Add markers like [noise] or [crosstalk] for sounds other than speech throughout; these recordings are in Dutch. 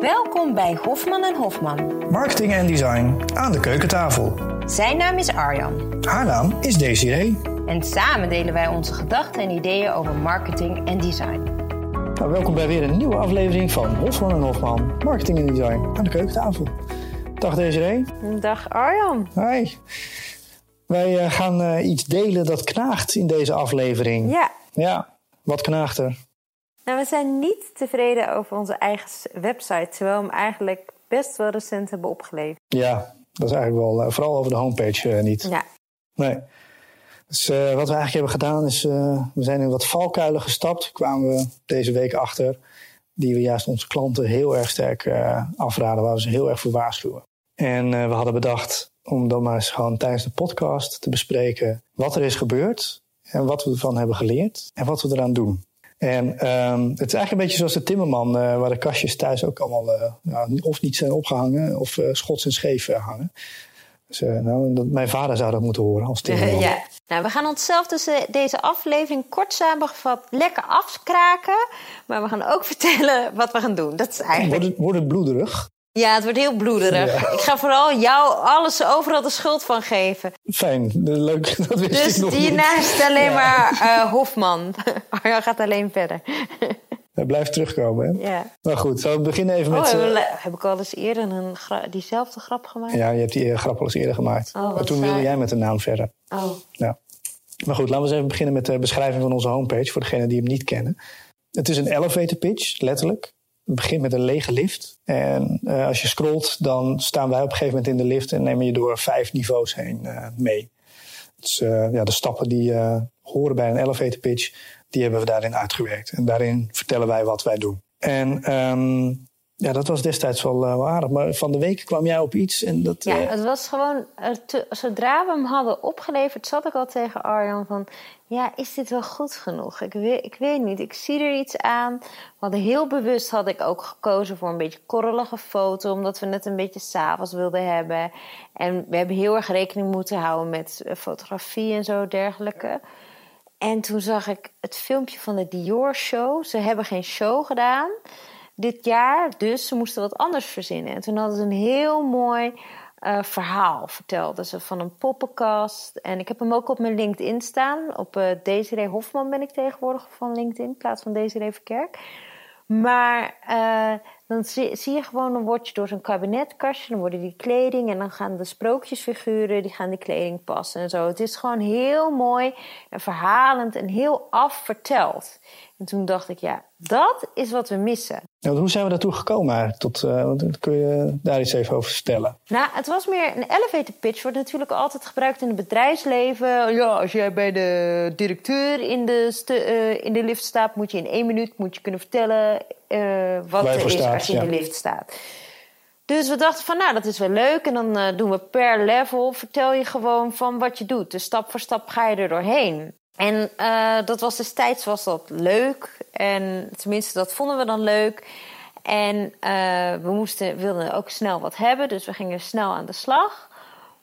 Welkom bij Hofman en Hofman. Marketing en design aan de keukentafel. Zijn naam is Arjan. Haar naam is Desiree. En samen delen wij onze gedachten en ideeën over marketing en design. Nou, welkom bij weer een nieuwe aflevering van Hofman en Hofman. Marketing en design aan de keukentafel. Dag Desiree. Dag Arjan. Hi. Wij eh, gaan eh, iets delen dat knaagt in deze aflevering. Ja. Ja, wat knaagt er? Nou, we zijn niet tevreden over onze eigen website, terwijl we hem eigenlijk best wel recent hebben opgeleverd. Ja, dat is eigenlijk wel, uh, vooral over de homepage niet. Ja. Nee. Dus wat we eigenlijk hebben gedaan is, we zijn in wat valkuilen gestapt. Kwamen we deze week achter. Die we juist onze klanten heel erg sterk afraden, waar we ze heel erg voor waarschuwen. En we hadden bedacht, om dan maar eens gewoon tijdens de podcast te bespreken wat er is gebeurd en wat we ervan hebben geleerd en wat we eraan doen. En um, het is eigenlijk een beetje zoals de timmerman, uh, waar de kastjes thuis ook allemaal uh, nou, of niet zijn opgehangen of uh, schots en scheef hangen. Dus, nou, mijn vader zou dat moeten horen als [laughs] timmerman. Ja. Nou, we gaan onszelf dus deze aflevering kort samengevat lekker afkraken. Maar we gaan ook [laughs] vertellen wat we gaan doen. Dat is eigenlijk... Wordt het, wordt het bloederig? Ja, het wordt heel bloederig. Ja. Ik ga vooral jou alles overal de schuld van geven. Fijn, leuk. [laughs] Dat wist dus ik nog alleen maar uh, Hofman. [laughs] Arjan gaat alleen verder. [laughs] Hij blijft terugkomen, hè? Ja. Maar goed, we beginnen even met... Oh, uh, heb ik al eens eerder een diezelfde grap gemaakt? Ja, je hebt die grap al eens eerder gemaakt. Oh, maar toen wilde jij met de naam verder. Oh. Ja. Maar goed, laten we eens even beginnen met de beschrijving van onze homepage... voor degenen die hem niet kennen. Het is een elevator pitch, letterlijk. Het begint met een lege lift. En uh, als je scrolt, dan staan wij op een gegeven moment in de lift en nemen je door vijf niveaus heen uh, mee. Dus uh, ja, de stappen die horen bij een elevator pitch, die hebben we daarin uitgewerkt. En daarin vertellen wij wat wij doen. En um, ja, dat was destijds wel, wel, aardig. Maar van de week kwam jij op iets en dat... Ja, het was gewoon... Te, zodra we hem hadden opgeleverd, zat ik al tegen Arjan van... Ja, is dit wel goed genoeg? Ik weet, ik weet niet. Ik zie er iets aan. Hadden heel bewust had ik ook gekozen voor een beetje korrelige foto, omdat we het een beetje s'avonds wilden hebben. En we hebben heel erg rekening moeten houden met fotografie en zo dergelijke. En toen zag ik het filmpje van de Dior Show. Ze hebben geen show gedaan dit jaar, dus ze moesten wat anders verzinnen. En toen hadden ze een heel mooi uh, verhaal verteld. Dus van een poppenkast. En ik heb hem ook op mijn LinkedIn staan. Op uh, Desiree Hofman ben ik tegenwoordig van LinkedIn, in plaats van Desiree Verkerk. Maar uh, dan zie, je gewoon, dan word je door zo'n kabinetkastje, dan worden die kleding en dan gaan de sprookjesfiguren, die gaan die kleding passen en zo. Het is gewoon heel mooi en verhalend en heel af verteld. En toen dacht ik, ja, dat is wat we missen. Hoe zijn we daartoe gekomen Tot, uh, kun je daar iets even over vertellen? Nou, het was meer een elevator pitch. Wordt natuurlijk altijd gebruikt in het bedrijfsleven. Ja, als jij bij de directeur in de, uh, in de lift staat, moet je in één minuut moet je kunnen vertellen uh, wat er is staat, als je ja. in de lift staat. Dus we dachten van, nou, dat is wel leuk. En dan doen we per level, vertel je gewoon van wat je doet. Dus stap voor stap ga je er doorheen. En uh, dat was destijds was dat leuk. En tenminste, dat vonden we dan leuk. En uh, we moesten, wilden ook snel wat hebben. Dus we gingen snel aan de slag.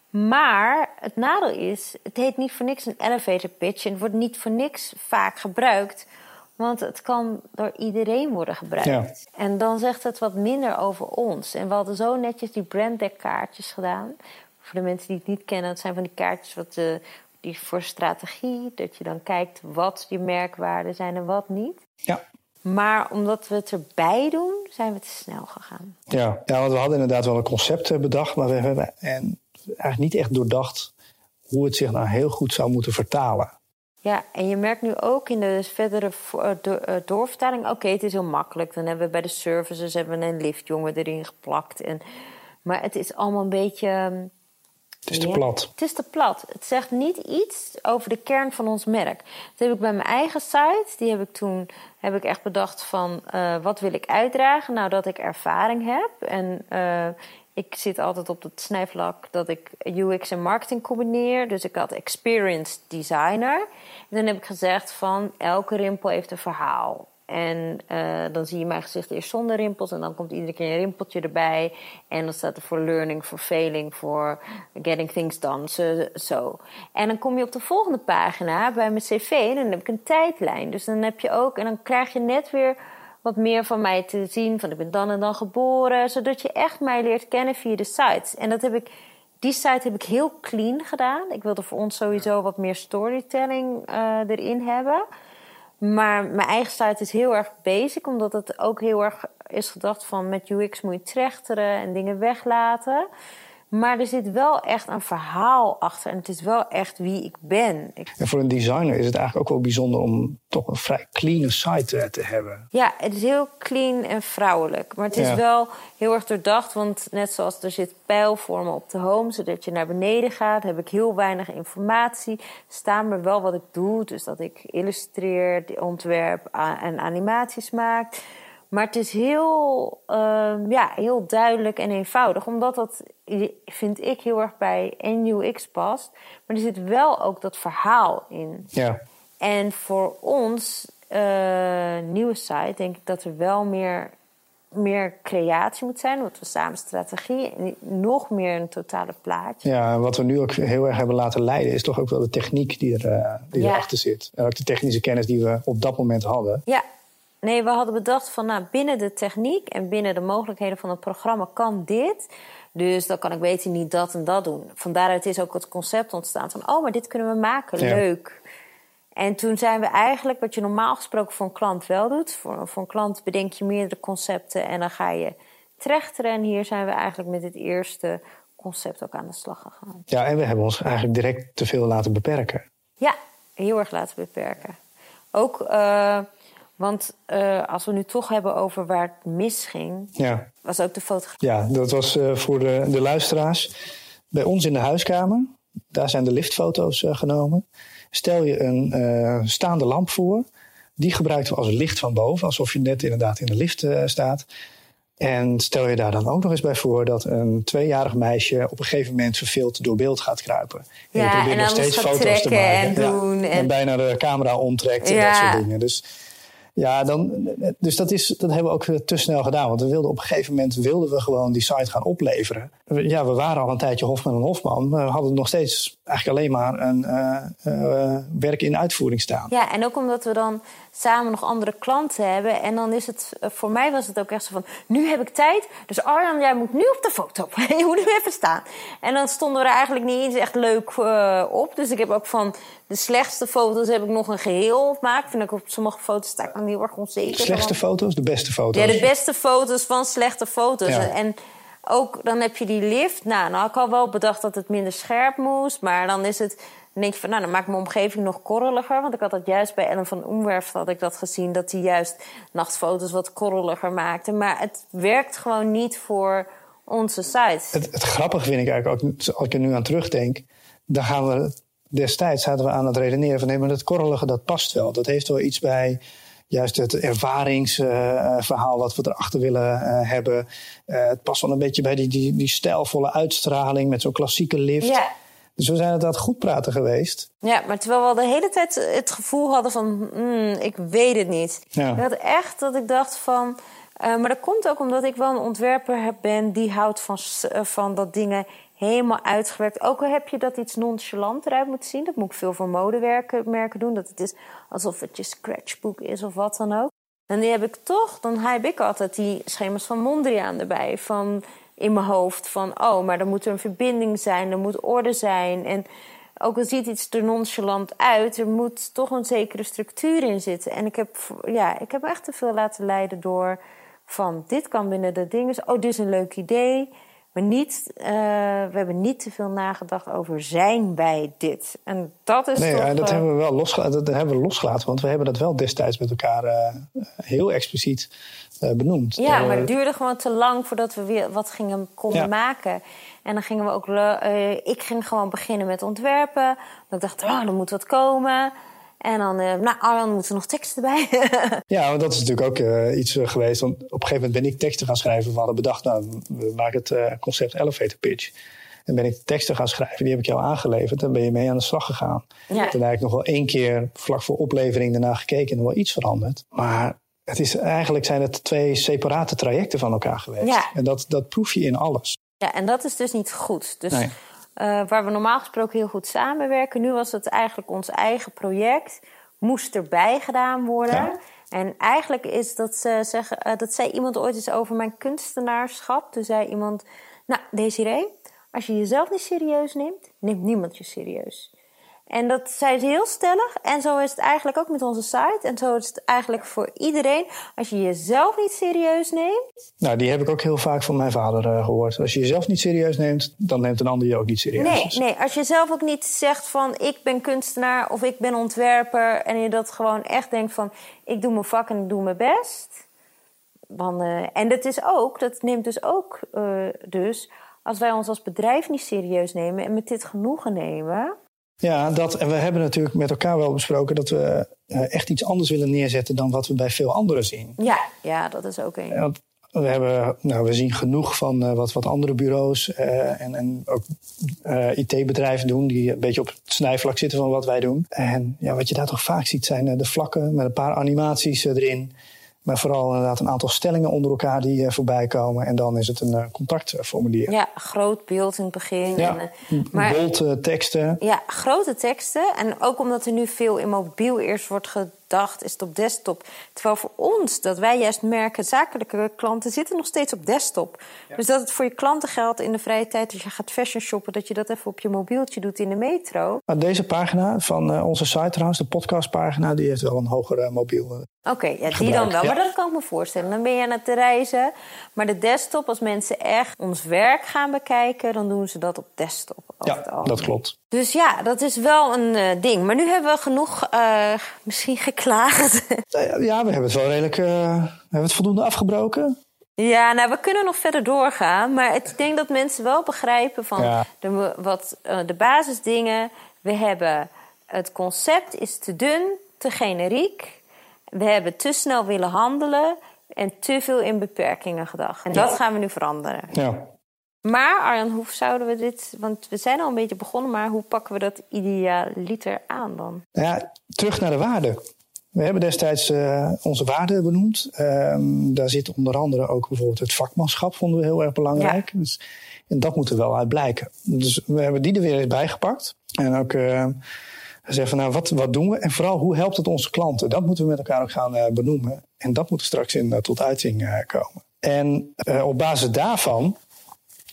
Maar het nadeel is, het heet niet voor niks een elevator pitch. En het wordt niet voor niks vaak gebruikt. Want het kan door iedereen worden gebruikt. Ja. En dan zegt het wat minder over ons. En we hadden zo netjes die branddeck-kaartjes gedaan. Voor de mensen die het niet kennen, dat zijn van die kaartjes wat de, die voor strategie. Dat je dan kijkt wat je merkwaarden zijn en wat niet. Ja. Maar omdat we het erbij doen, zijn we te snel gegaan. Ja, ja want we hadden inderdaad wel een concept bedacht. Maar we hebben en eigenlijk niet echt doordacht hoe het zich nou heel goed zou moeten vertalen. Ja, en je merkt nu ook in de verdere doorvertaling... oké, okay, het is heel makkelijk. Dan hebben we bij de services hebben we een liftjongen erin geplakt. En, maar het is allemaal een beetje... Het is te plat. Het is te plat. Het zegt niet iets over de kern van ons merk. Dat heb ik bij mijn eigen site. Die heb ik toen heb ik echt bedacht van... Uh, wat wil ik uitdragen? Nou, dat ik ervaring heb. En... Uh, ik zit altijd op het snijvlak dat ik UX en marketing combineer. Dus ik had experienced designer. En dan heb ik gezegd van elke rimpel heeft een verhaal. En uh, dan zie je mijn gezicht eerst zonder rimpels. En dan komt iedere keer een rimpeltje erbij. En dan staat er voor learning, voor failing, voor getting things done. Zo, zo. En dan kom je op de volgende pagina bij mijn cv. En dan heb ik een tijdlijn. Dus dan heb je ook... En dan krijg je net weer wat meer van mij te zien. Van ik ben dan en dan geboren. Zodat je echt mij leert kennen via de sites. En dat heb ik, die site heb ik heel clean gedaan. Ik wilde voor ons sowieso wat meer storytelling uh, erin hebben. Maar mijn eigen site is heel erg basic, omdat het ook heel erg is gedacht van met UX moet je trechteren en dingen weglaten. Maar er zit wel echt een verhaal achter. En het is wel echt wie ik ben. En voor een designer is het eigenlijk ook wel bijzonder om toch een vrij clean site te hebben. Ja, het is heel clean en vrouwelijk. Maar het is wel heel erg doordacht. Want net zoals er zit pijlvormen op de home, zodat je naar beneden gaat, heb ik heel weinig informatie. Staan er wel wat ik doe. Dus dat ik illustreer, ontwerp en animaties maak. Maar het is heel, uh, ja, heel duidelijk en eenvoudig. Omdat dat, vind ik, heel erg bij NUX past. Maar er zit wel ook dat verhaal in. Ja. En voor ons, uh, nieuwe site, denk ik dat er wel meer, meer creatie moet zijn. Want we samen strategie en nog meer een totale plaatje. Ja, wat we nu ook heel erg hebben laten leiden... is toch ook wel de techniek die, er, uh, die ja. erachter zit. En ook de technische kennis die we op dat moment hadden. Ja, Nee, we hadden bedacht van nou, binnen de techniek en binnen de mogelijkheden van het programma kan dit. Dus dan kan ik beter niet dat en dat doen. Vandaaruit is ook het concept ontstaan van oh, maar dit kunnen we maken, leuk. En toen zijn we eigenlijk, wat je normaal gesproken voor een klant wel doet. Voor, voor een klant bedenk je meerdere concepten en dan ga je trechteren. En hier zijn we eigenlijk met het eerste concept ook aan de slag gegaan. Ja, en we hebben ons eigenlijk direct te veel laten beperken. Ja, heel erg laten beperken. Ook uh, want uh, als we nu toch hebben over waar het misging, ja. was ook de fotografie. Ja, dat was uh, voor de, de, luisteraars. Bij ons in de huiskamer, daar zijn de liftfoto's uh, genomen. Stel je een staande lamp voor. Die gebruiken we als licht van boven, alsof je net inderdaad in de lift staat. En stel je daar dan ook nog eens bij voor dat een tweejarig meisje op een gegeven moment verveeld door beeld gaat kruipen. En ja, je probeert nog steeds foto's te maken. En, doen, en... en bijna de camera omtrekt en dat soort dingen. Dus ja, dan, dus dat, is, dat hebben we ook te snel gedaan. Want we wilden op een gegeven moment wilden we gewoon die site gaan opleveren. Ja, we waren al een tijdje Hofman en Hofman. We hadden nog steeds eigenlijk alleen maar een uh, uh, werk in uitvoering staan. Ja, en ook omdat we dan samen nog andere klanten hebben. En dan is het, voor mij was het ook echt zo van, nu heb ik tijd. Dus Arjan, jij moet nu op de foto. [laughs] je moet nu even staan. En dan stonden we er eigenlijk niet eens echt leuk uh, op. Dus ik heb ook van de slechtste foto's heb ik nog een geheel gemaakt. Vind ik op sommige foto's sta ik dan heel erg onzeker. De slechtste foto's, de beste foto's? Ja, de beste foto's van slechte foto's. Ja. En ook dan heb je die lift. Nou, nou, ik had wel bedacht dat het minder scherp moest. Maar dan is het. Dan denk je van, nou, dan maak mijn omgeving nog korreliger. Want ik had dat juist bij Ellen van Omwerf had ik dat gezien. Dat hij juist nachtfoto's wat korreliger maakte. Maar het werkt gewoon niet voor onze site. Het, het grappige vind ik eigenlijk ook, als ik er nu aan terugdenk. Dan gaan we, destijds zaten we aan het redeneren van... nee, maar dat korrelige, dat past wel. Dat heeft wel iets bij juist het ervaringsverhaal wat we erachter willen uh, hebben. Uh, het past wel een beetje bij die, die, die stijlvolle uitstraling met zo'n klassieke lift. Ja. Dus we zijn het goed praten geweest. Ja, maar terwijl we al de hele tijd het gevoel hadden van... Mm, ik weet het niet. Ja. Ik had echt dat ik dacht van... Uh, maar dat komt ook omdat ik wel een ontwerper ben die houdt van, van dat dingen helemaal uitgewerkt. Ook al heb je dat iets nonchalant eruit moet zien. Dat moet ik veel voor modemerken doen. Dat het is alsof het je scratchbook is of wat dan ook. En die heb ik toch, dan heb ik altijd die schema's van Mondriaan erbij. Van in mijn hoofd van, oh, maar er moet een verbinding zijn, er moet orde zijn. En ook al ziet iets er nonchalant uit, er moet toch een zekere structuur in zitten. En ik heb, ja, ik heb echt te veel laten leiden door van, dit kan binnen de dingen. Oh, dit is een leuk idee. Maar niet, uh, we hebben niet te veel nagedacht over zijn wij dit. En dat is. Nee, toch, ja, dat, uh, hebben we wel losgelaten, dat hebben we losgelaten. Want we hebben dat wel destijds met elkaar uh, heel expliciet benoemd. Ja, maar het duurde gewoon te lang voordat we weer wat gingen konden ja. maken. En dan gingen we ook. ik ging gewoon beginnen met ontwerpen. Dan dacht ik, oh, er moet wat komen. En dan, uh, nou, Arjan, moeten er nog teksten bij. [laughs] ja, want dat is natuurlijk ook uh, iets uh, geweest. Want op een gegeven moment ben ik teksten gaan schrijven. We hadden bedacht, nou, we maken het concept elevator pitch. En ben ik teksten gaan schrijven, die heb ik jou aangeleverd. En ben je mee aan de slag gegaan. Ja. Toen heb ik nog wel één keer vlak voor oplevering daarna gekeken en nog wel iets veranderd. Maar het is, eigenlijk zijn het twee separate trajecten van elkaar geweest. Ja. En dat, dat proef je in alles. Ja, en dat is dus niet goed. Dus nee. Uh, waar we normaal gesproken heel goed samenwerken. Nu was het eigenlijk ons eigen project. Moest erbij gedaan worden. Ja. En eigenlijk is dat ze zeggen, uh, dat zei iemand ooit eens over mijn kunstenaarschap. Toen zei iemand, nou Desiree, als je jezelf niet serieus neemt, neemt niemand je serieus. En dat zei ze heel stellig. En zo is het eigenlijk ook met onze site. En zo is het eigenlijk voor iedereen. Als je jezelf niet serieus neemt. Nou, die heb ik ook heel vaak van mijn vader uh, gehoord. Als je jezelf niet serieus neemt, dan neemt een ander je ook niet serieus. Nee, nee, als je zelf ook niet zegt van ik ben kunstenaar of ik ben ontwerper. En je dat gewoon echt denkt van ik doe mijn vak en ik doe mijn best. Dan, uh, en dat is ook, dat neemt dus ook uh, dus. Als wij ons als bedrijf niet serieus nemen en met dit genoegen nemen ja, dat, en we hebben natuurlijk met elkaar wel besproken dat we uh, echt iets anders willen neerzetten dan wat we bij veel anderen zien. Ja, ja dat is ook een. Want we, hebben, nou, we zien genoeg van uh, wat, wat andere bureaus uh, en, en ook IT-bedrijven doen die een beetje op het snijvlak zitten van wat wij doen. En ja, wat je daar toch vaak ziet zijn de vlakken met een paar animaties erin. Maar vooral inderdaad een aantal stellingen onder elkaar die uh, voorbij komen. En dan is het een uh, contactformulier. Ja, groot beeld in het begin. Ja, en, uh, maar, bold teksten. Ja, grote teksten. En ook omdat er nu veel in mobiel eerst wordt gedacht, is het op desktop. Terwijl voor ons, dat wij juist merken, zakelijke klanten zitten nog steeds op desktop. Ja. Dus dat het voor je klanten geldt in de vrije tijd als je gaat fashion shoppen, dat je dat even op je mobieltje doet in de metro. Maar deze pagina van onze site trouwens, de podcastpagina, die heeft wel een hogere mobiel. Oké, okay, ja, die dan wel. Ja. Maar dat kan ik me voorstellen. Dan ben je aan het reizen. Maar de desktop, als mensen echt ons werk gaan bekijken, dan doen ze dat op desktop. Ja, dat klopt. Dus ja, dat is wel een uh, ding. Maar nu hebben we genoeg uh, misschien geklaagd. [laughs] ja, we hebben het wel redelijk. Uh, hebben we het voldoende afgebroken? Ja, nou, we kunnen nog verder doorgaan. Maar ik denk dat mensen wel begrijpen van ja. de, wat, de basisdingen. We hebben het concept is te dun, te generiek. We hebben te snel willen handelen en te veel in beperkingen gedacht. En dat gaan we nu veranderen. Ja. Maar Arjan, hoe zouden we dit... Want we zijn al een beetje begonnen, maar hoe pakken we dat idealiter aan dan? Nou ja, terug naar de waarden. We hebben destijds uh, onze waarden benoemd. Uh, daar zit onder andere ook bijvoorbeeld het vakmanschap, vonden we heel erg belangrijk. Ja. Dus, en dat moet er wel uit blijken. Dus we hebben die er weer eens bijgepakt. En ook... Uh, zeggen van nou, wat, wat doen we? En vooral, hoe helpt het onze klanten? Dat moeten we met elkaar ook gaan uh, benoemen. En dat moet straks in, tot uiting komen. En op basis daarvan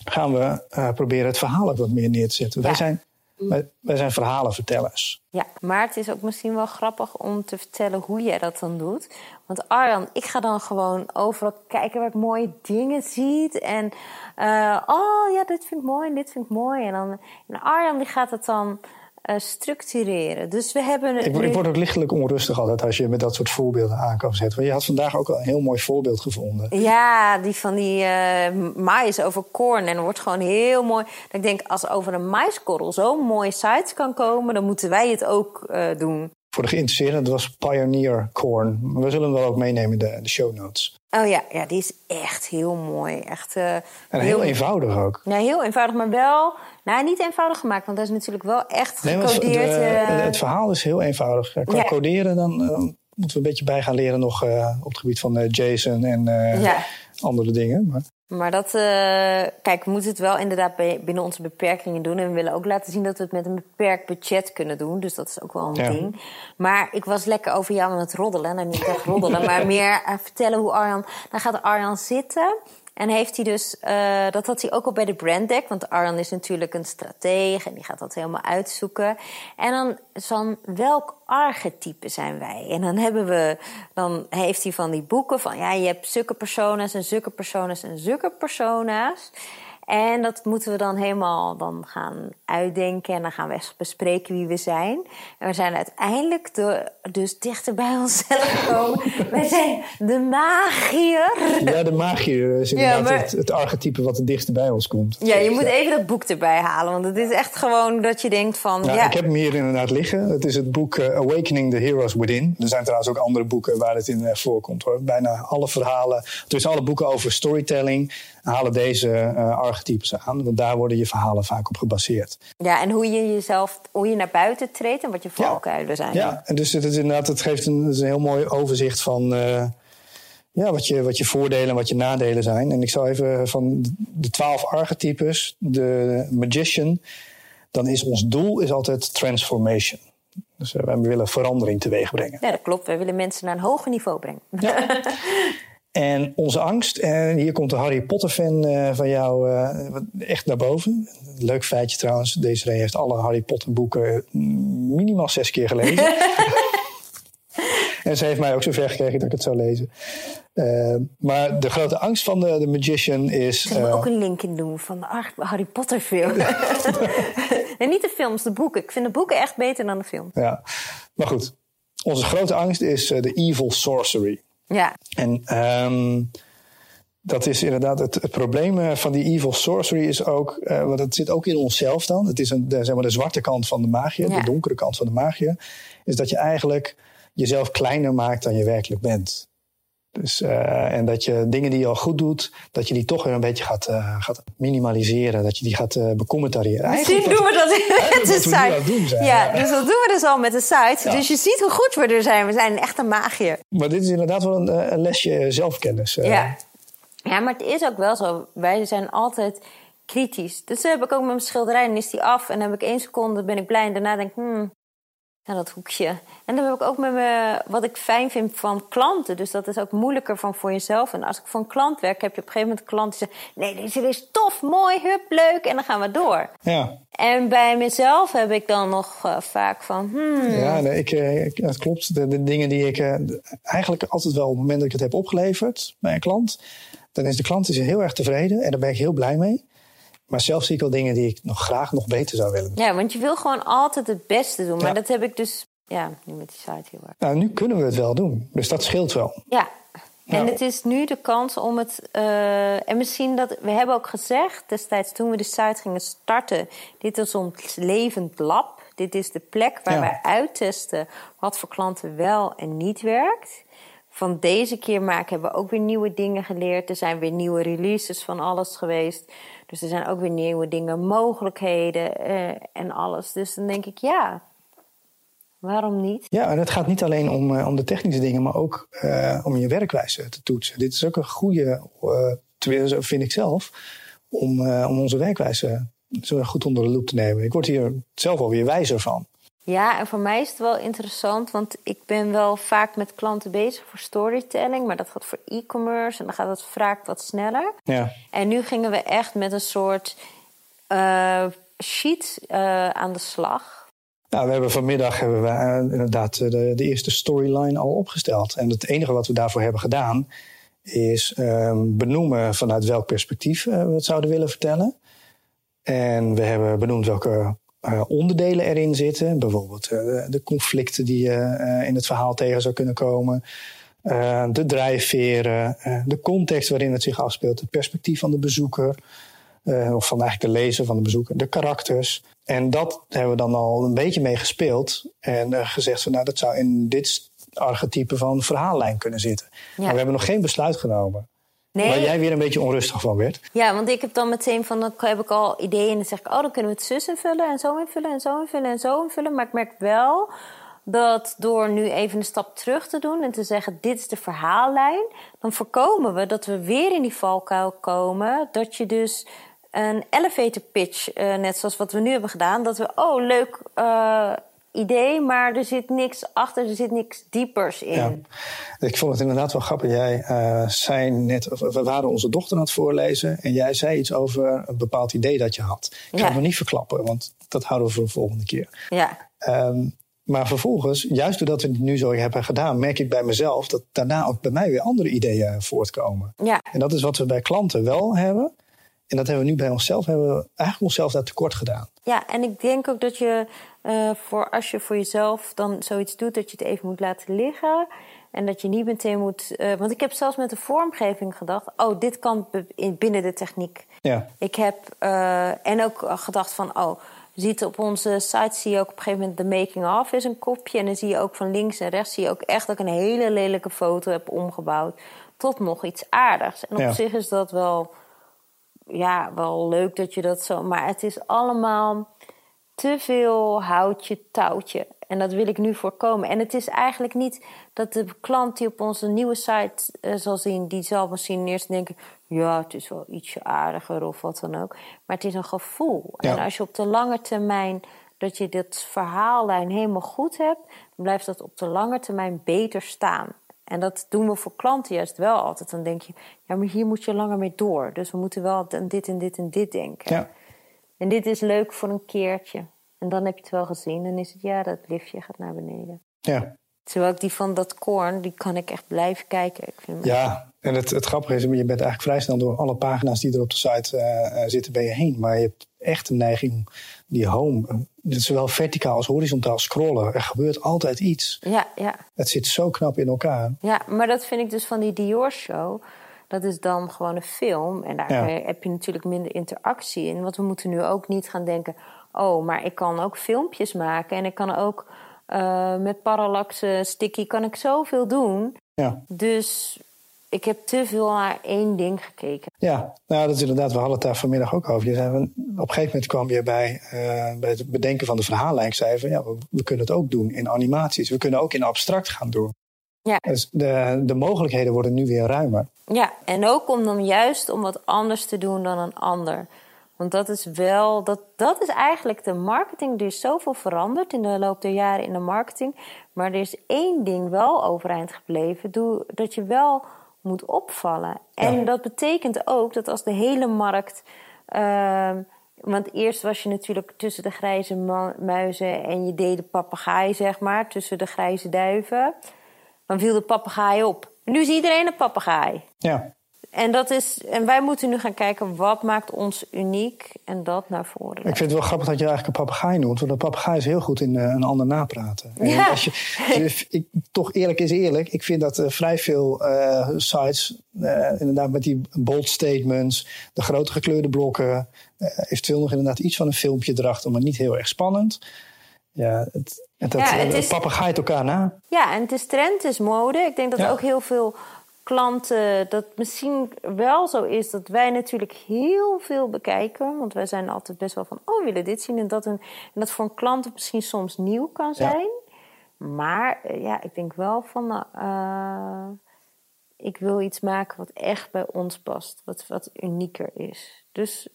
gaan we proberen het verhaal ook wat meer neer te zetten. Ja. Wij, zijn, wij, wij, zijn verhalenvertellers. Ja, maar het is ook misschien wel grappig om te vertellen hoe jij dat dan doet. Want Arjan, ik ga dan gewoon overal kijken waar ik mooie dingen zie. En oh ja, dit vind ik mooi en dit vind ik mooi. En, dan, en Arjan die gaat het dan uh, structureren. Dus we hebben. Ik, ik, word ook lichtelijk onrustig altijd als je met dat soort voorbeelden aankomt zetten. Want je had vandaag ook al een heel mooi voorbeeld gevonden. Ja, die van die uh, mais over korn. En wordt gewoon heel mooi. Ik denk, als over een maiskorrel zo'n mooie site kan komen, dan moeten wij het ook uh, doen. Voor de geïnteresseerden, dat was Pioneer Corn. We zullen hem wel ook meenemen in de, de show notes. Oh ja, ja, die is echt heel mooi. Echt, uh, en heel, heel eenvoudig ook. Ja, heel eenvoudig, maar wel... Nou, niet eenvoudig gemaakt, want dat is natuurlijk wel echt gecodeerd. Nee, de, uh... Het verhaal is heel eenvoudig. Qua ja. coderen, dan uh, moeten we een beetje bij gaan leren nog op het gebied van JSON en ja. andere dingen. Maar... Maar dat, uh, kijk, we moeten het wel inderdaad binnen onze beperkingen doen. En we willen ook laten zien dat we het met een beperkt budget kunnen doen. Dus dat is ook wel een ja. ding. Maar ik was lekker over jou aan het roddelen. Nou, niet echt roddelen, [laughs] maar meer uh, vertellen hoe Arjan... Dan gaat Arjan zitten en heeft hij dus, uh, dat had hij ook al bij de branddeck, want Arjan is natuurlijk een stratege en die gaat dat helemaal uitzoeken. En dan van welk archetype zijn wij? En dan hebben we, dan heeft hij van die boeken van ja, je hebt zulke persona's en zulke persona's en zulke persona's. En dat moeten we dan helemaal dan gaan uitdenken. En dan gaan we echt bespreken wie we zijn. En we zijn uiteindelijk de, dus dichter bij [laughs] onszelf gekomen. Wij zijn de magier. Ja, de magier is inderdaad ja, maar... het, het, archetype wat het dichtst bij ons komt. Ja, je moet even dat boek erbij halen. Want het is echt gewoon dat je denkt van... Ja, ja. ik heb hem hier inderdaad liggen. Het is het boek uh, Awakening the Heroes Within. Er zijn trouwens ook andere boeken waar het in uh, voorkomt. Hoor. Bijna alle verhalen, dus alle boeken over storytelling halen deze uh, archetypes aan. Want daar worden je verhalen vaak op gebaseerd. Ja, en hoe je jezelf, hoe je naar buiten treedt en wat je valkuilen ja. zijn. Ja, en dus het, is inderdaad, het geeft een, het een heel mooi overzicht van uh, ja, wat, je, wat je voordelen en wat je nadelen zijn. En ik zal even van de twaalf archetypes, de magician, dan is ons doel is altijd transformation. Dus wij willen verandering teweeg brengen. Ja, dat klopt. Wij willen mensen naar een hoger niveau brengen. Ja. [laughs] En onze angst, en hier komt de Harry Potter fan van jou echt naar boven. Leuk feitje trouwens, deze heeft alle Harry Potter boeken minimaal zes keer gelezen. [laughs] en ze heeft mij ook zover gekregen dat ik het zou lezen. Uh, maar de grote angst van de, de magician is. Ik uh, ook een link in doen van de Harry Potter film. [laughs] en niet de films, de boeken. Ik vind de boeken echt beter dan de film. Ja, maar goed. Onze grote angst is uh, de evil sorcery. Ja. En um, dat is inderdaad het, het, probleem van die evil sorcery is ook, want het zit ook in onszelf dan. Het is een, de, zeg maar de zwarte kant van de magie, ja. de donkere kant van de magie. Is dat je eigenlijk jezelf kleiner maakt dan je werkelijk bent. Dus, uh, en dat je dingen die je al goed doet, dat je die toch weer een beetje gaat, uh, gaat minimaliseren. Dat je die gaat uh, becommentariëren. Misschien doen we dat met de site. Doen zijn, ja, dus dat doen we dus al met de site. Ja. Dus je ziet hoe goed we er zijn. We zijn een echte magier. Maar dit is inderdaad wel een, een lesje zelfkennis. Ja. ja, maar het is ook wel zo. Wij zijn altijd kritisch. Dus heb ik ook met mijn schilderij. Dan is die af en dan heb ik één seconde, ben ik blij. En daarna denk ik, hmm, ja, dat hoekje. En dan heb ik ook met me, wat ik fijn vind van klanten. Dus dat is ook moeilijker van voor jezelf. En als ik voor een klant werk, heb je op een gegeven moment een klant die zegt: Nee, deze is tof, mooi, hup, leuk. En dan gaan we door. Ja. En bij mezelf heb ik dan nog uh, vaak van. Hmm. Ja, nee, ik, ik, dat klopt. De, de, dingen die ik uh, eigenlijk altijd wel op het moment dat ik het heb opgeleverd bij een klant, dan is de klant is heel erg tevreden en daar ben ik heel blij mee. Maar zelf zie ik wel dingen die ik nog graag nog beter zou willen. Ja, want je wil gewoon altijd het beste doen. Maar ja. dat heb ik dus ja, nu met die site heel erg. Nou, nu kunnen we het wel doen. Dus dat scheelt wel. Ja. En nou. het is nu de kans om het. Uh, en misschien dat. We hebben ook gezegd destijds toen we de site gingen starten. Dit is ons levend lab. Dit is de plek waar ja. wij uittesten wat voor klanten wel en niet werkt. Van deze keer maken hebben we ook weer nieuwe dingen geleerd. Er zijn weer nieuwe releases van alles geweest. Dus er zijn ook weer nieuwe dingen, mogelijkheden uh, en alles. Dus dan denk ik, ja, waarom niet? Ja, en het gaat niet alleen om, uh, om de technische dingen, maar ook uh, om je werkwijze te toetsen. Dit is ook een goede, uh, vind ik zelf, om, om onze werkwijze zo goed onder de loep te nemen. Ik word hier zelf alweer wijzer van. Ja, en voor mij is het wel interessant, want ik ben wel vaak met klanten bezig voor storytelling, maar dat gaat voor e-commerce en dan gaat het vaak wat sneller. Ja. En nu gingen we echt met een soort uh, sheet uh, aan de slag. Nou, we hebben vanmiddag hebben we uh, inderdaad de, de, eerste storyline al opgesteld. En het enige wat we daarvoor hebben gedaan is um, benoemen vanuit welk perspectief we het zouden willen vertellen. En we hebben benoemd welke uh, onderdelen erin zitten. Bijvoorbeeld uh, de conflicten die je uh, in het verhaal tegen zou kunnen komen. de drijfveren, de context waarin het zich afspeelt, het perspectief van de bezoeker. of van eigenlijk de lezer van de bezoeker, de karakters. En dat hebben we dan al een beetje mee gespeeld. En gezegd van nou, dat zou in dit archetype van verhaallijn kunnen zitten. Ja. Maar we hebben nog geen besluit genomen. Nee. Waar jij weer een beetje onrustig van werd. Ja, want ik heb dan meteen van, dan heb ik al ideeën en dan zeg ik, oh, dan kunnen we het zus invullen en zo invullen en zo invullen en zo invullen. Maar ik merk wel dat door nu even een stap terug te doen en te zeggen, dit is de verhaallijn, dan voorkomen we dat we weer in die valkuil komen. Dat je dus een elevator pitch, uh, net zoals wat we nu hebben gedaan, dat we, oh, leuk. Uh, idee, maar er zit niks achter, er zit niks diepers in. Ja. Ik vond het inderdaad wel grappig. Jij uh, zei net, we waren onze dochter aan het voorlezen en jij zei iets over een bepaald idee dat je had. Ik ga ja. het nog niet verklappen, want dat houden we voor de volgende keer. Ja. Um, maar vervolgens, juist doordat we het nu zo hebben gedaan, merk ik bij mezelf dat daarna ook bij mij weer andere ideeën voortkomen. Ja. En dat is wat we bij klanten wel hebben. En dat hebben we nu bij onszelf, hebben we eigenlijk onszelf daar tekort gedaan. Ja, en ik denk ook dat je uh, voor als je voor jezelf dan zoiets doet, dat je het even moet laten liggen. En dat je niet meteen moet. Uh, want ik heb zelfs met de vormgeving gedacht: oh, dit kan binnen de techniek. Ja. Ik heb. Uh, en ook gedacht van: oh, ziet op onze site zie je ook op een gegeven moment de making of is een kopje. En dan zie je ook van links en rechts zie je ook echt dat ik een hele lelijke foto heb omgebouwd. Tot nog iets aardigs. En op Ja. zich is dat wel. Ja, wel leuk dat je dat zo. Maar het is allemaal te veel houtje touwtje. En dat wil ik nu voorkomen. En het is eigenlijk niet dat de klant die op onze nieuwe site uh, zal zien, die zal misschien eerst denken: ja, het is wel ietsje aardiger of wat dan ook. Maar het is een gevoel. Ja. En als je op de lange termijn dat je dit verhaallijn helemaal goed hebt, dan blijft dat op de lange termijn beter staan. En dat doen we voor klanten juist wel altijd. Dan denk je, ja, maar hier moet je langer mee door. Dus we moeten wel aan dit en dit en dit denken. Ja. En dit is leuk voor een keertje. En dan heb je het wel gezien. Dan is het, ja, dat liftje gaat naar beneden. Ja. Terwijl ik die van dat koorn, die kan ik echt blijven kijken. Ik vind Ja, en het, het grappige is, je bent eigenlijk vrij snel door alle pagina's die er op de site eh, eh, zitten, ben je heen. Maar je hebt echt een neiging om die home, eh, zowel verticaal als horizontaal scrollen. Er gebeurt altijd iets. Ja, ja. Het zit zo knap in elkaar. Ja, maar dat vind ik dus van die Dior-show. Dat is dan gewoon een film. En daar Ja. heb je natuurlijk minder interactie in. Want we moeten nu ook niet gaan denken... oh, maar ik kan ook filmpjes maken. En ik kan ook eh, met parallaxe sticky kan ik zoveel doen. Ja. Dus ik heb te veel naar één ding gekeken. Ja, nou dat is inderdaad, we hadden het daar vanmiddag ook over. Je zei, op een gegeven moment kwam je bij, eh, bij het bedenken van de verhaallijn. Ik zei van ja, we, we kunnen het ook doen in animaties. We kunnen ook in abstract gaan doen. Ja. Dus de, de mogelijkheden worden nu weer ruimer. Ja, en ook om dan juist om wat anders te doen dan een ander. Want dat is wel, dat, dat is eigenlijk de marketing. Er is zoveel veranderd in de loop der jaren in de marketing. Maar er is één ding wel overeind gebleven. Doe, dat je wel moet opvallen. En Ja. dat betekent ook dat als de hele markt. ehm, want eerst was je natuurlijk tussen de grijze muizen en je deed de papegaai, zeg maar, tussen de grijze duiven. Dan viel de papegaai op. Nu is iedereen een papegaai. Ja, En, dat is, en wij moeten nu gaan kijken wat maakt ons uniek en dat naar voren. ik vind het wel grappig dat je eigenlijk een papegaai noemt. Want een papegaai is heel goed in eh, een ander napraten. En Ja. Als je, dus ik, toch eerlijk is eerlijk. Ik vind dat eh, vrij veel eh, sites, inderdaad met die bold statements, de grote gekleurde blokken, eventueel nog inderdaad iets van een filmpje erachter, maar niet heel erg spannend. Ja, het, het, Ja, het is- elkaar na. Ja, en het is trend, het is mode. Ik denk dat Ja. ook heel veel klanten dat misschien wel zo is dat wij natuurlijk heel veel bekijken. Want wij zijn altijd best wel van, oh, we willen dit zien en dat. En, en dat voor een klant het misschien soms nieuw kan Ja. zijn. Maar eh, ja, ik denk wel van, eh, ik wil iets maken wat echt bij ons past. Wat, wat unieker is. Dus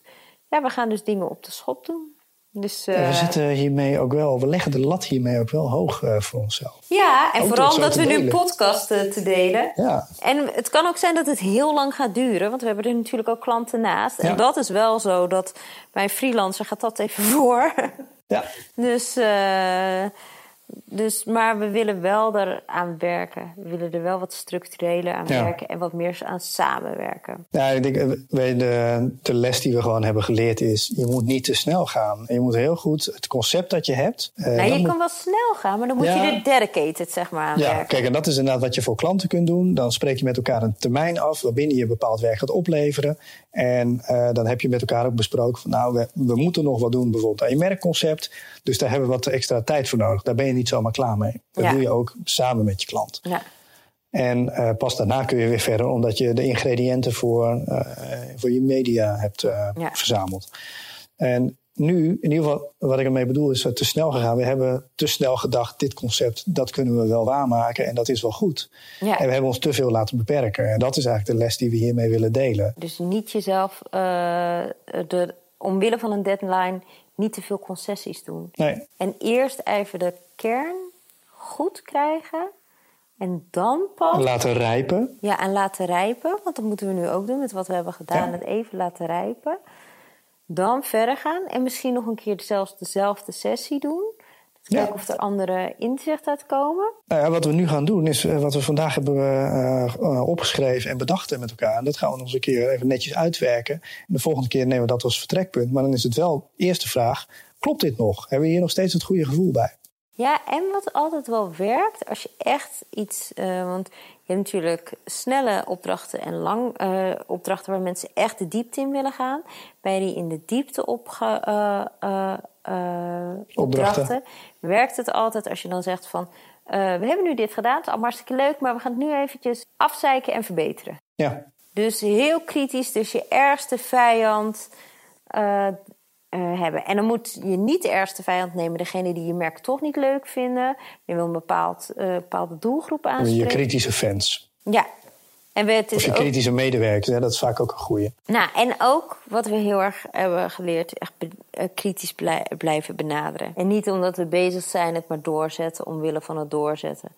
ja, we gaan dus dingen op de schop doen. Dus, Ja, we eh, zitten hiermee ook wel, we leggen de lat hiermee ook wel hoog eh, voor onszelf. ja, en Ook vooral dat we nu podcasten te delen. Ja, En het kan ook zijn dat het heel lang gaat duren, want we hebben er natuurlijk ook klanten naast. Ja. En dat is wel zo dat bij een freelancer gaat dat even [laughs] voor. ja. Dus, eh, dus, maar we willen wel eraan werken. We willen er wel wat structureler aan Ja. werken en wat meer aan samenwerken. Ja, ik denk, eh, de, de les die we gewoon hebben geleerd is, je moet niet te snel gaan. Je moet heel goed het concept dat je hebt. eh, nou, je moet- kan wel snel gaan, maar dan moet Ja. je er dedicated zeg maar, aan ja, werken. kijk, en dat is inderdaad wat je voor klanten kunt doen. Dan spreek je met elkaar een termijn af waarbinnen je bepaald werk gaat opleveren. En eh, dan heb je met elkaar ook besproken van, nou, we, we moeten nog wat doen bijvoorbeeld aan je merkconcept. Dus daar hebben we wat extra tijd voor nodig. Daar ben je niet zomaar klaar mee. Dat Ja. doe je ook samen met je klant. Ja. En eh, pas daarna kun je weer verder, omdat je de ingrediënten voor, eh, voor je media hebt eh, Ja. verzameld. En nu, in ieder geval, wat ik ermee bedoel, is het te snel gegaan. We hebben te snel gedacht, dit concept, dat kunnen we wel waarmaken en dat is wel goed. Ja. En we hebben ons te veel laten beperken. En dat is eigenlijk de les die we hiermee willen delen. Dus niet jezelf, de, omwille van een deadline, niet te veel concessies doen. Nee, En eerst even de kern goed krijgen. En dan pas. laten rijpen. Ja, en laten rijpen. Want dat moeten we nu ook doen met wat we hebben gedaan. Ja. Het even laten rijpen. Dan verder gaan. En misschien nog een keer zelfs dezelfde sessie doen. Ja. kijken of er andere inzichten uitkomen. Nou ja, wat we nu gaan doen, is eh, wat we vandaag hebben eh, eh, opgeschreven en bedacht met elkaar. En dat gaan we nog eens een keer even netjes uitwerken. En de volgende keer nemen we dat als vertrekpunt. Maar dan is het wel eerste vraag: klopt dit nog? Hebben we hier nog steeds het goede gevoel bij? Ja, en wat altijd wel werkt, als je echt iets. want je hebt natuurlijk snelle opdrachten en lang opdrachten waar mensen echt de diepte in willen gaan. Bij die in de diepte opge, eh, eh, opdrachten werkt het altijd als je dan zegt van. eh, we hebben nu dit gedaan, het is allemaal hartstikke leuk, maar we gaan het nu eventjes afzeiken en verbeteren. Ja, Dus heel kritisch, dus je ergste vijand eh, hebben. En dan moet je niet de ergste vijand nemen, degene die je merk toch niet leuk vinden. Je wil een bepaald, bepaalde doelgroep je aanspreken. kritische fans. Ja. En we, het Of is je ook, kritische medewerkers, hè, dat is vaak ook een goeie. nou, en ook wat we heel erg hebben geleerd, echt be- eh, kritisch blij- blijven benaderen. En niet omdat we bezig zijn het maar doorzetten omwille van het doorzetten.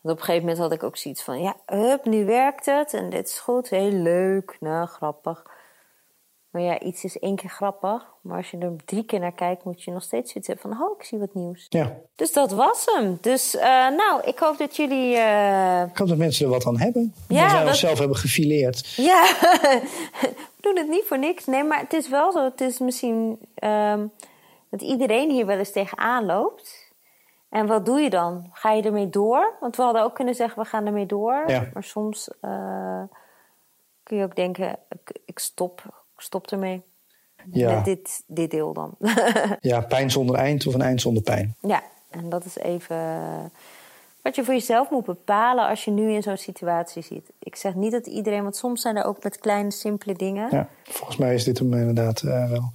Want op een gegeven moment had ik ook zoiets van, ja, hup, nu werkt het en dit is goed, heel leuk, nou, grappig. Maar ja, iets is één keer grappig, maar als je er drie keer naar kijkt, moet je nog steeds hebben van, oh, ik zie wat nieuws. Ja. Dus dat was hem. Dus eh, nou, ik hoop dat jullie. eh, Ik hoop dat mensen er wat aan hebben. Ja, dat wij dat- onszelf hebben gefileerd. Ja, [laughs] we doen het niet voor niks. Nee, maar het is wel zo. Het is misschien ehm, dat iedereen hier wel eens tegenaan loopt. En wat doe je dan? Ga je ermee door? Want we hadden ook kunnen zeggen, we gaan ermee door. Ja. Maar soms eh, kun je ook denken, ik, ik stop, stop ermee. Ja. Met dit, dit deel dan. [laughs] ja, pijn zonder eind of een eind zonder pijn. Ja, en dat is even wat je voor jezelf moet bepalen als je nu in zo'n situatie zit. Ik zeg niet dat iedereen, want soms zijn er ook met kleine, simpele dingen. Ja, volgens mij is dit hem inderdaad eh, wel.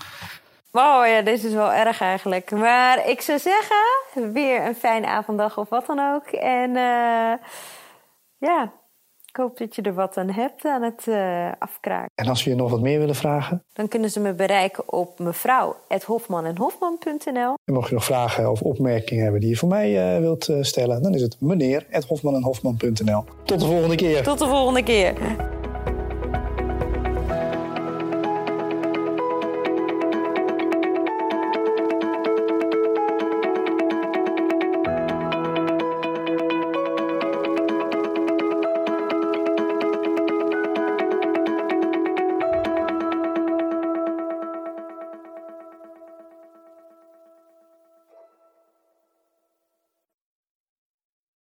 Oh ja, dit is wel erg eigenlijk. Maar ik zou zeggen, weer een fijne avonddag of wat dan ook. En eh, ja, hoop dat je er wat aan hebt aan het eh, afkraken. En als we je nog wat meer willen vragen, Dan kunnen ze me bereiken op mevrouw.hofman.hofman.nl en mocht je nog vragen of opmerkingen hebben die je voor mij eh, wilt eh, stellen, dan is het meneer@hofman en hofman.nl. Tot de volgende keer. Tot de volgende keer.